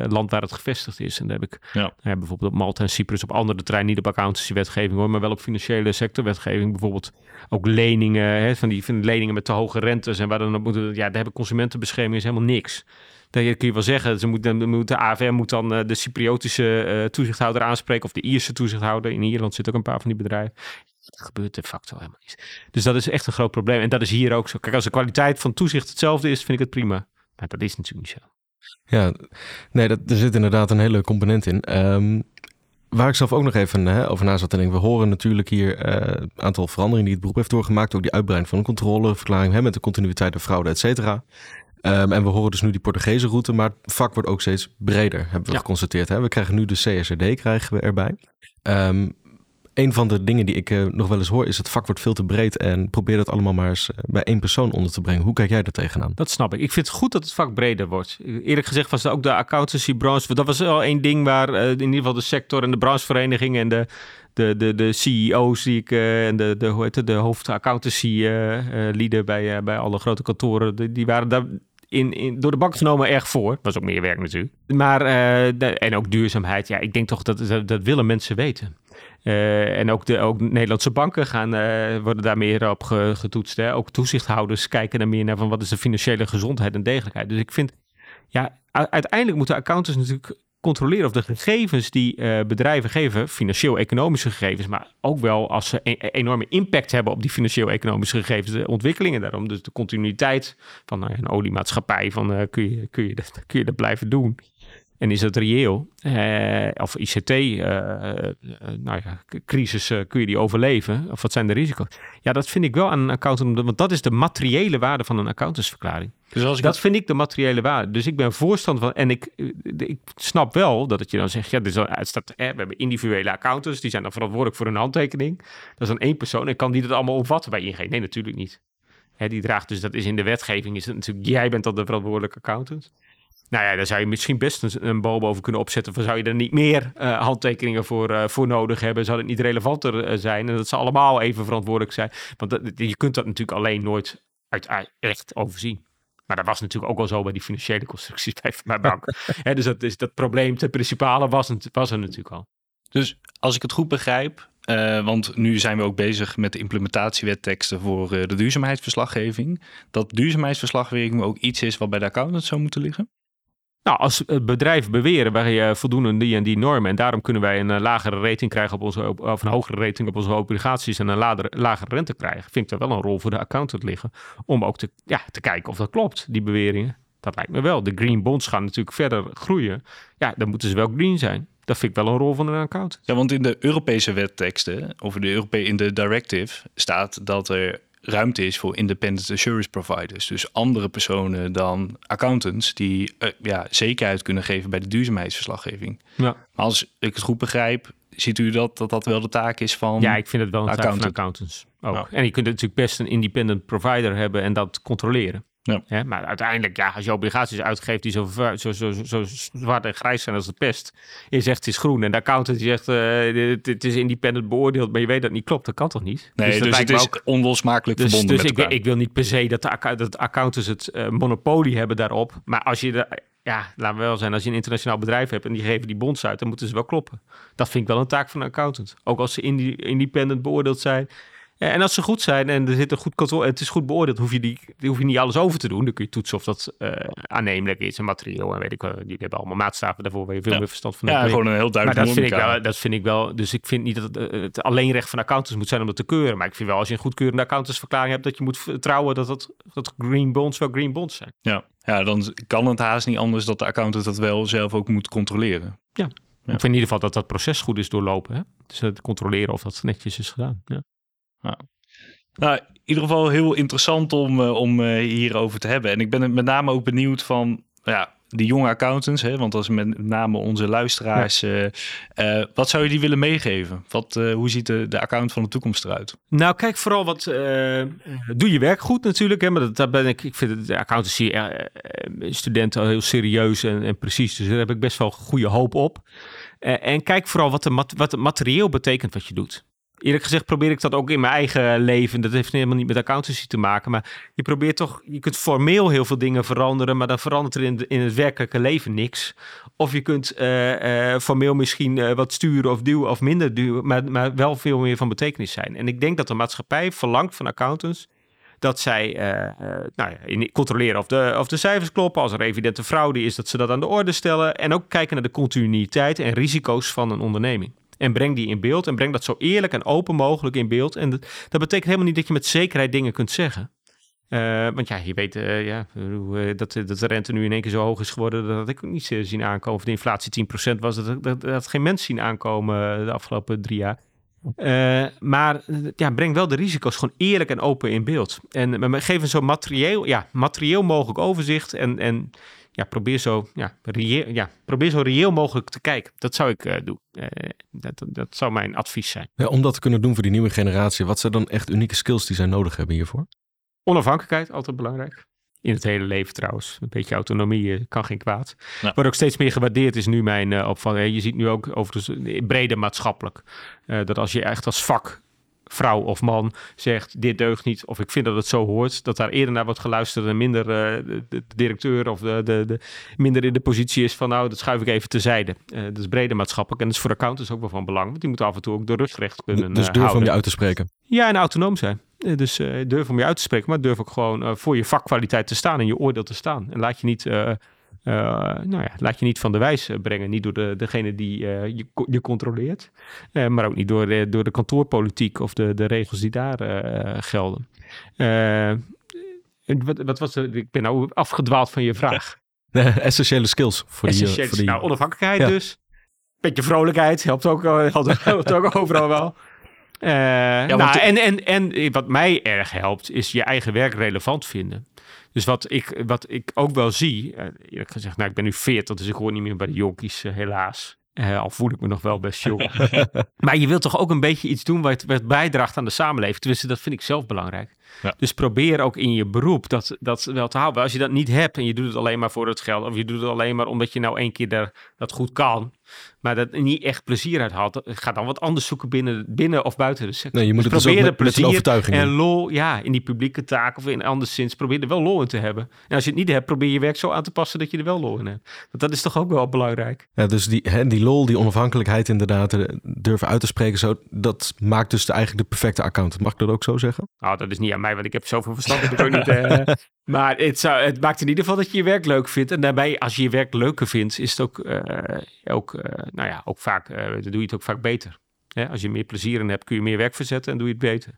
land waar het gevestigd is. En daar heb ik ja. bijvoorbeeld op Malta en Cyprus op andere terreinen, niet op accountancy-wetgeving hoor, maar wel op financiële sectorwetgeving. Bijvoorbeeld ook leningen, hè, van, die, van leningen met te hoge rentes. En waar dan moeten, ja, daar hebben consumentenbescherming is helemaal niks dat kun je wel zeggen, ze moet, dan de AFM moet dan uh, de Cypriotische uh, toezichthouder aanspreken of de Ierse toezichthouder. In Ierland zitten ook een paar van die bedrijven. Dat gebeurt de facto helemaal niet. Dus dat is echt een groot probleem. En dat is hier ook zo. Kijk, als de kwaliteit van toezicht hetzelfde is, vind ik het prima. Maar dat is natuurlijk niet zo. Ja, nee, dat, er zit inderdaad een hele component in. Um, waar ik zelf ook nog even hè, over na zat te denken. We horen natuurlijk hier een uh, aantal veranderingen die het beroep heeft doorgemaakt. Ook die uitbreiding van een controleverklaring hè, met de continuïteit de fraude, et cetera. Um, en we horen dus nu die Portugese route, maar het vak wordt ook steeds breder, hebben we geconstateerd. Hè? We krijgen nu de CSRD krijgen we erbij. Um, een van de dingen die ik uh, nog wel eens hoor is het vak wordt veel te breed en probeer dat allemaal maar eens uh, bij één persoon onder te brengen. Hoe kijk jij daar tegenaan? Dat snap ik. Ik vind het goed dat het vak breder wordt. Eerlijk gezegd was het ook de accountancy-branche. Dat was wel één ding waar uh, in ieder geval de sector en de brancheverenigingen en de, de, de, de CEO's die ik en de, de, hoe heet het, de hoofdaccountancy-lieden bij, bij alle grote kantoren, die, die waren daar in, in, door de bank genomen erg voor. Was ook meer werk natuurlijk. Maar, uh, en ook duurzaamheid. Ja, ik denk toch dat, dat, willen mensen weten. Uh, en ook de ook Nederlandse banken gaan, uh, worden daar meer op getoetst. Hè? Ook toezichthouders kijken er meer naar van wat is de financiële gezondheid en degelijkheid. Dus ik vind, ja, uiteindelijk moeten accountants natuurlijk controleren of de gegevens die uh, bedrijven geven, financieel-economische gegevens, maar ook wel als ze een enorme impact hebben op die financieel-economische gegevens, de ontwikkelingen daarom, dus de continuïteit van uh, een oliemaatschappij, van kun, je, kun, je kun je dat blijven doen? En is dat reëel? Uh, of ICT, uh, nou ja, crisis, kun je die overleven? Of wat zijn de risico's? Ja, dat vind ik wel aan een accountant, want dat is de materiële waarde van een accountantsverklaring. Dus als ik dat vind ik de materiële waarde. Dus ik ben voorstander van. En ik, ik snap wel dat het je dan zegt. Ja, dus staat, we hebben individuele accountants. Die zijn dan verantwoordelijk voor een handtekening. Dat is dan één persoon. En kan die dat allemaal omvatten bij ING? Nee, natuurlijk niet. Hè, die draagt dus dat is in de wetgeving. Is het natuurlijk. Jij bent dan de verantwoordelijke accountant. Nou ja, daar zou je misschien best een, boom over kunnen opzetten. Van zou je er niet meer uh, handtekeningen voor, uh, voor nodig hebben? Zou het niet relevanter uh, zijn? En dat ze allemaal even verantwoordelijk zijn. Want je kunt dat natuurlijk alleen nooit uit, echt overzien. Maar dat was natuurlijk ook al zo bij die financiële constructies bij [LAUGHS] mijn bank. dus dat, is, dat probleem ten principale was, was er natuurlijk al. Dus als ik het goed begrijp, want nu zijn we ook bezig met de implementatiewetteksten voor de duurzaamheidsverslaggeving. Dat duurzaamheidsverslaggeving ook iets is wat bij de accountant zou moeten liggen? Nou, als bedrijven beweren wij voldoen die en die normen en daarom kunnen wij een lagere rating krijgen op onze, of een hogere rating op onze obligaties en een lagere, lagere rente krijgen, vind ik er wel een rol voor de accountant liggen om ook te, ja, te kijken of dat klopt, die beweringen. Dat lijkt me wel. De green bonds gaan natuurlijk verder groeien. Ja, dan moeten ze wel green zijn. Dat vind ik wel een rol van een accountant. Ja, want in de Europese wetteksten, of in de, Europe in de directive, staat dat er ruimte is voor independent assurance providers. Dus andere personen dan accountants die uh, ja, zekerheid kunnen geven bij de duurzaamheidsverslaggeving. Ja. Maar als ik het goed begrijp, ziet u dat, dat dat wel de taak is van Ja, ik vind het wel een accountant. taak van accountants ook. Nou. En je kunt natuurlijk best een independent provider hebben en dat controleren. Ja. maar uiteindelijk, ja, als je obligaties uitgeeft die zo, zo, zo, zo zwart en grijs zijn als de pest. Je zegt het is groen en de accountant zegt uh, het, is independent beoordeeld, maar je weet dat niet klopt. Dat kan toch niet? Nee, dus, dus het is ook onlosmakelijk dus, verbonden dus met ik, ik, wil niet per se dat de, dat accountants het uh, monopolie hebben daarop. Maar als je de, ja, laten we wel zijn, als je een internationaal bedrijf hebt en die geven die bonds uit, dan moeten ze wel kloppen. Dat vind ik wel een taak van een accountant. Ook als ze independent beoordeeld zijn En als ze goed zijn en er zit een goed controle, het is goed beoordeeld, hoef je, die, hoef je niet alles over te doen. Dan kun je toetsen of dat eh, aannemelijk is en materieel en weet ik wel. Die hebben allemaal maatstaven daarvoor waar je veel Ja. meer verstand van Ja, hebt. gewoon een heel maar duidelijk dat vind, ik wel, dat vind ik wel. Dus ik vind niet dat het, eh, het alleen recht van accountants moet zijn om dat te keuren. Maar ik vind wel als je een goedkeurende accountantsverklaring hebt, dat je moet vertrouwen dat, dat, dat green bonds wel green bonds zijn. Ja. ja, dan kan het haast niet anders dat de accountant dat wel zelf ook moet controleren. Ja. Ik vind in ieder geval dat dat proces goed is doorlopen. Hè? Dus het controleren of dat netjes is gedaan. Ja. Nou, in ieder geval heel interessant om, eh, om eh, hierover te hebben. En ik ben met name ook benieuwd van ja, die jonge accountants, hè, want dat is met name onze luisteraars. eh, wat zou je die willen meegeven? Wat, hoe ziet de, de account van de toekomst eruit? Nou, kijk vooral wat. doe je werk goed natuurlijk. Hè, maar dat, daar ben ik. Ik vind de accountancy studenten heel serieus en, en precies. Dus daar heb ik best wel goede hoop op. En kijk vooral wat, de mat, wat het materieel betekent wat je doet. Eerlijk gezegd probeer ik dat ook in mijn eigen leven. Dat heeft helemaal niet met accountancy te maken. Maar je probeert toch, je kunt formeel heel veel dingen veranderen, maar dan verandert er in, in het werkelijke leven niks. Of je kunt eh, eh, formeel misschien eh, wat sturen of duwen of minder duwen, maar, maar wel veel meer van betekenis zijn. En ik denk dat de maatschappij verlangt van accountants dat zij nou ja, controleren of de, of de cijfers kloppen. Als er evidente fraude is, dat ze dat aan de orde stellen. En ook kijken naar de continuïteit en risico's van een onderneming. En breng die in beeld en breng dat zo eerlijk en open mogelijk in beeld. En dat, dat betekent helemaal niet dat je met zekerheid dingen kunt zeggen. Eh, want ja, je weet eh, ja, eh, dat, dat de rente nu in één keer zo hoog is geworden. Dat had ik ook niet zien aankomen. Of de inflatie 10% was. Dat, dat, dat had geen mens zien aankomen de afgelopen drie jaar. Maar ja, breng wel de risico's gewoon eerlijk en open in beeld. En geef een zo materieel, ja, materieel mogelijk overzicht. En, en ja, probeer, zo, ja, reëel, ja, probeer zo reëel mogelijk te kijken. Dat zou ik eh, doen. Eh, dat, dat zou mijn advies zijn. Ja, om dat te kunnen doen voor die nieuwe generatie, wat zijn dan echt unieke skills die zij nodig hebben hiervoor? Onafhankelijkheid, altijd belangrijk. In het hele leven trouwens. Een beetje autonomie eh, kan geen kwaad. Ja. Wat ook steeds meer gewaardeerd is nu mijn uh, opvatting. Je ziet nu ook overigens brede maatschappelijk. Uh, dat als je echt als vak vrouw of man zegt dit deugt niet of ik vind dat het zo hoort, dat daar eerder naar wordt geluisterd en minder uh, de, de, directeur of de, de, de, minder in de positie is van nou dat schuif ik even terzijde. Uh, dat is brede maatschappelijk en dat is voor accountants ook wel van belang, want die moeten af en toe ook de rustrecht kunnen Dus durf om je uit te spreken. Ja, en autonoom zijn. Dus durf om je uit te spreken, maar durf ook gewoon voor je vakkwaliteit te staan en je oordeel te staan. En laat je niet, uh, nou ja, laat je niet van de wijs brengen. Niet door de, degene die eh, je, je controleert, eh, maar ook niet door de, door de kantoorpolitiek of de, de regels die daar eh, gelden. wat, wat was de, ik ben nou afgedwaald van je vraag. [LAUGHS] essentiële skills voor die, voor die... Nou, onafhankelijkheid ja. dus. Beetje vrolijkheid helpt ook, helpt, [LAUGHS] helpt ook overal wel. Ja, nou, en, en, en wat mij erg helpt, is je eigen werk relevant vinden. Dus wat ik, wat ik ook wel zie, uh, eerlijk gezegd, nou, ik ben nu 40, dus ik hoor niet meer bij de jonkies, uh, helaas. Uh, al voel ik me nog wel best jong. [LAUGHS] maar je wilt toch ook een beetje iets doen wat, wat bijdraagt aan de samenleving. Tenminste, dat vind ik zelf belangrijk. Ja. Dus probeer ook in je beroep dat, dat wel te houden. Als je dat niet hebt en je doet het alleen maar voor het geld... of je doet het alleen maar omdat je nou één keer daar, dat goed kan... maar dat niet echt plezier uit haalt... ga dan wat anders zoeken binnen, binnen of buiten de sector. Nee, je moet dus het dus met, met een overtuiging en lol ja, in die publieke taak of in anderszins... probeer er wel lol in te hebben. En als je het niet hebt, probeer je werk zo aan te passen... dat je er wel lol in hebt. Want dat is toch ook wel belangrijk. Ja, dus die, hè, die lol, die onafhankelijkheid inderdaad... eh, durven uit te spreken, zo, dat maakt dus de, eigenlijk de perfecte account. Mag ik dat ook zo zeggen? Nou, dat is niet aan mij, want ik heb zoveel verstand heb ik ook niet. Uh, [LAUGHS] maar het, zou, het maakt in ieder geval dat je je werk leuk vindt. En daarbij, als je je werk leuker vindt, is het ook, uh, ook uh, nou ja, ook vaak, dan doe je het ook vaak beter. Hè? Als je meer plezier in hebt, kun je meer werk verzetten en doe je het beter.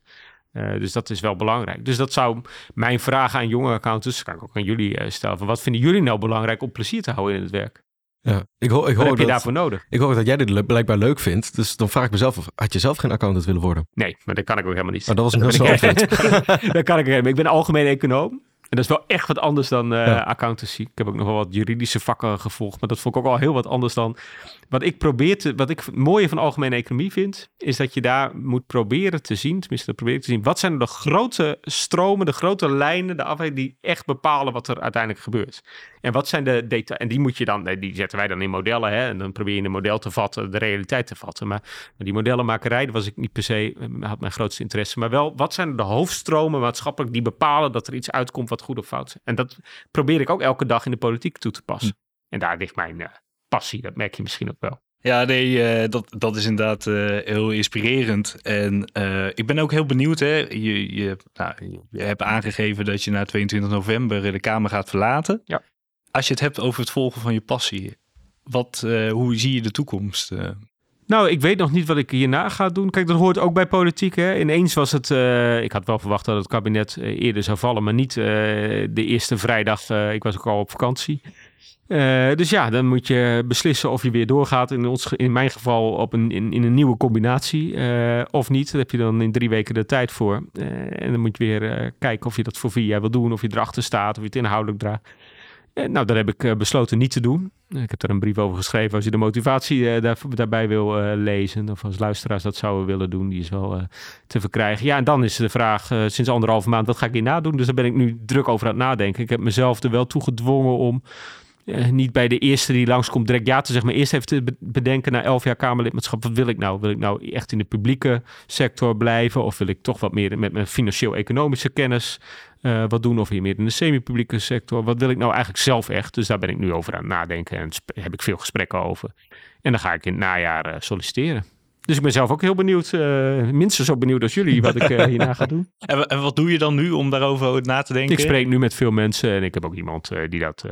dus dat is wel belangrijk. Dus dat zou mijn vraag aan jonge accountants, kan ik ook aan jullie stellen. Van wat vinden jullie nou belangrijk om plezier te houden in het werk? Ja, ik hoor, ik hoor Wat heb je dat, daarvoor nodig? Ik hoor dat jij dit blijkbaar leuk vindt. Dus dan vraag ik mezelf af, had je zelf geen accountant willen worden? Nee, maar dat kan ik ook helemaal niet. Maar dat was een heel snel antwoord. dat kan ik [LAUGHS] helemaal Ik ben algemeen econoom. En dat is wel echt wat anders dan uh, ja. accountancy. Ik heb ook nog wel wat juridische vakken gevolgd. Maar dat vond ik ook al heel wat anders dan... Wat ik probeer te... Wat ik het mooie van algemene economie vind... is dat je daar moet proberen te zien... tenminste dat probeer ik te zien... wat zijn de grote stromen, de grote lijnen... de die echt bepalen wat er uiteindelijk gebeurt. En wat zijn de data... En die moet je dan... Die zetten wij dan in modellen. Hè? En dan probeer je in een model te vatten... de realiteit te vatten. Maar, maar die modellenmakerij... was ik niet per se... had mijn grootste interesse. Maar wel, wat zijn de hoofdstromen maatschappelijk... die bepalen dat er iets uitkomt... wat goed of fout is. En dat probeer ik ook elke dag in de politiek toe te passen. Hm. En daar ligt mijn uh, passie, dat merk je misschien ook wel. Ja, nee, eh, dat, dat is inderdaad eh, heel inspirerend. En eh, ik ben ook heel benieuwd. Hè? Je, je, nou, je hebt aangegeven dat je na 22 november de Kamer gaat verlaten. Ja. Als je het hebt over het volgen van je passie, wat, hoe zie je de toekomst? Nou, ik weet nog niet wat ik hierna ga doen. Kijk, dat hoort ook bij politiek. Hè. Ineens was het. ik had wel verwacht dat het kabinet eerder zou vallen, maar niet de eerste vrijdag. ik was ook al op vakantie. Uh, dus ja, dan moet je beslissen of je weer doorgaat. In, ons, in mijn geval op een, in, in een nieuwe combinatie uh, of niet. Daar heb je dan in drie weken de tijd voor. Uh, en dan moet je weer kijken of je dat voor vier wil doen. Of je erachter staat, of je het inhoudelijk draagt. nou, dat heb ik besloten niet te doen. Ik heb er een brief over geschreven. Als je de motivatie daar, daarbij wil lezen. Of als luisteraars dat zouden willen doen. Die is wel te verkrijgen. Ja, en dan is de vraag sinds anderhalve maand. Wat ga ik hierna doen? Dus daar ben ik nu druk over aan het nadenken. Ik heb mezelf er wel toe gedwongen om uh, niet bij de eerste die langskomt direct ja te zeggen, maar eerst even te bedenken na elf jaar Kamerlidmaatschap, wat wil ik nou? Wil ik nou echt in de publieke sector blijven of wil ik toch wat meer met mijn financieel-economische kennis uh, wat doen of hier meer in de semi-publieke sector? Wat wil ik nou eigenlijk zelf echt? Dus daar ben ik nu over aan het nadenken en heb ik veel gesprekken over. En dan ga ik in het najaar uh, solliciteren. Dus ik ben zelf ook heel benieuwd, uh, minstens zo benieuwd als jullie, wat ik uh, [LAUGHS] hierna ga doen. En, en, wat doe je dan nu om daarover na te denken? Ik spreek nu met veel mensen en ik heb ook iemand uh, die dat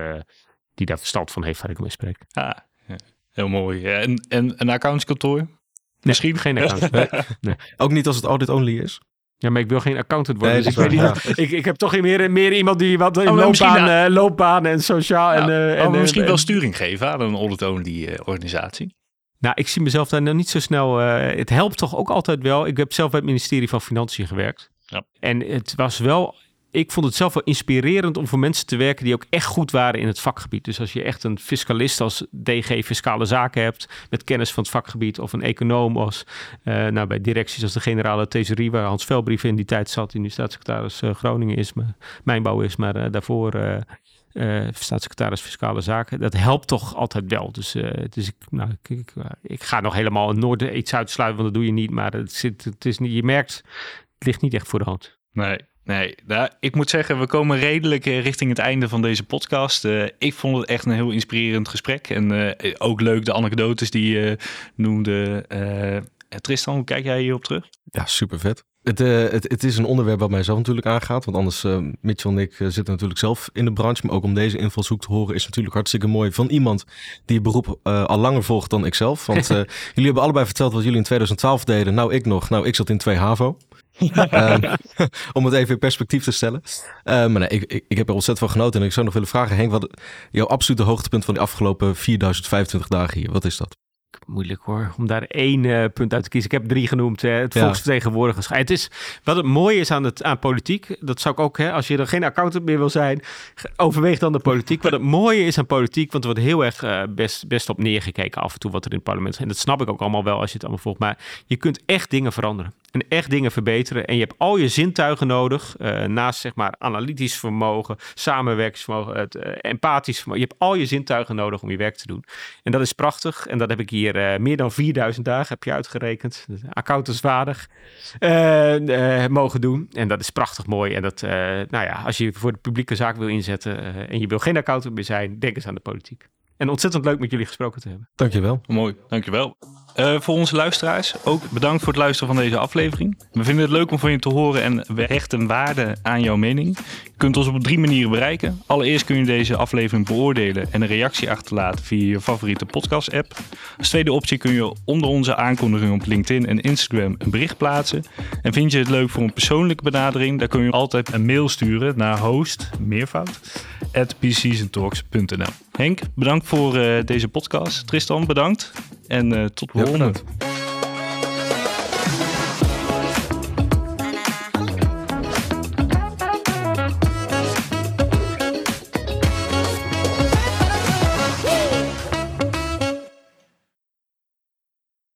die daar verstand van heeft waar ik mee spreek. Ah, ja. heel mooi. En, en een accountskantoor? Misschien geen accountant. [LAUGHS] nee. Ook niet als het audit-only is? Ja, maar ik wil geen accountant worden. dus ik, weet niet, ik, ik heb toch meer, meer iemand die wat oh, loopbaan, uh, loopbaan en sociaal... en, uh, en, misschien wel sturing geven aan een audit-only organisatie. Nou, ik zie mezelf daar nog niet zo snel... het helpt toch ook altijd wel. Ik heb zelf bij het ministerie van Financiën gewerkt. Ja. En het was wel ik vond het zelf wel inspirerend om voor mensen te werken die ook echt goed waren in het vakgebied. Dus als je echt een fiscalist als DG Fiscale Zaken hebt, met kennis van het vakgebied, of een econoom als uh, nou, bij directies als de generale thesaurier, waar Hans Velbrief in die tijd zat, die nu staatssecretaris uh, Groningen is, maar mijnbouw is, maar uh, daarvoor staatssecretaris Fiscale Zaken. Dat helpt toch altijd wel. Dus, ik, nou, ik, ik, ga nog helemaal nooit iets uitsluiten, want dat doe je niet. Maar het, zit, het is niet, je merkt, het ligt niet echt voor de hand. Nee, Nee, nou, ik moet zeggen, we komen redelijk eh, richting het einde van deze podcast. Uh, ik vond het echt een heel inspirerend gesprek. En uh, ook leuk de anekdotes die je noemde. Tristan, hoe kijk jij hierop terug? Ja, super vet. Het, het, het, is een onderwerp wat mij zelf natuurlijk aangaat. Want anders, Mitchell en ik zitten natuurlijk zelf in de branche. Maar ook om deze invalshoek te horen is natuurlijk hartstikke mooi. Van iemand die het beroep al langer volgt dan ikzelf. Want [LAUGHS] jullie hebben allebei verteld wat jullie in 2012 deden. Nou, ik nog. Nou, ik zat in 2 HAVO. Um, [LAUGHS] om het even in perspectief te stellen. Uh, maar nee, ik, ik, ik, heb er ontzettend van genoten. En ik zou nog willen vragen, Henk, wat jouw absolute hoogtepunt van de afgelopen 4025 dagen hier, wat is dat? moeilijk hoor, om daar één uh, punt uit te kiezen. Ik heb drie genoemd. Hè. Het ja. volksvertegenwoordigers. Het is, wat het mooie is aan, het, aan politiek, dat zou ik ook, hè, als je er geen accountant meer wil zijn, overweeg dan de politiek. Wat het [LAUGHS] mooie is aan politiek, want er wordt heel erg uh, best, best op neergekeken af en toe wat er in het parlement is. En dat snap ik ook allemaal wel als je het allemaal volgt. Maar je kunt echt dingen veranderen en echt dingen verbeteren. En je hebt al je zintuigen nodig, uh, naast zeg maar analytisch vermogen, samenwerkingsvermogen, het uh, empathisch vermogen. Je hebt al je zintuigen nodig om je werk te doen. En dat is prachtig. En dat heb ik hier uh, meer dan 4000 dagen, heb je uitgerekend, accountantswaardig, mogen doen. En dat is prachtig mooi. En dat, nou ja, als je voor de publieke zaak wil inzetten en je wil geen accountant meer zijn, denk eens aan de politiek. En ontzettend leuk met jullie gesproken te hebben. Dankjewel. Mooi, dankjewel. Uh, voor onze luisteraars, ook bedankt voor het luisteren van deze aflevering. We vinden het leuk om van je te horen en we hechten waarde aan jouw mening. Je kunt ons op drie manieren bereiken. Allereerst kun je deze aflevering beoordelen en een reactie achterlaten via je favoriete podcast-app. Als tweede optie kun je onder onze aankondiging op LinkedIn en Instagram een bericht plaatsen. En vind je het leuk voor een persoonlijke benadering, dan kun je altijd een mail sturen naar host, meervoud, at Henk, bedankt voor uh, deze podcast. Tristan, bedankt. En uh, tot de volgende.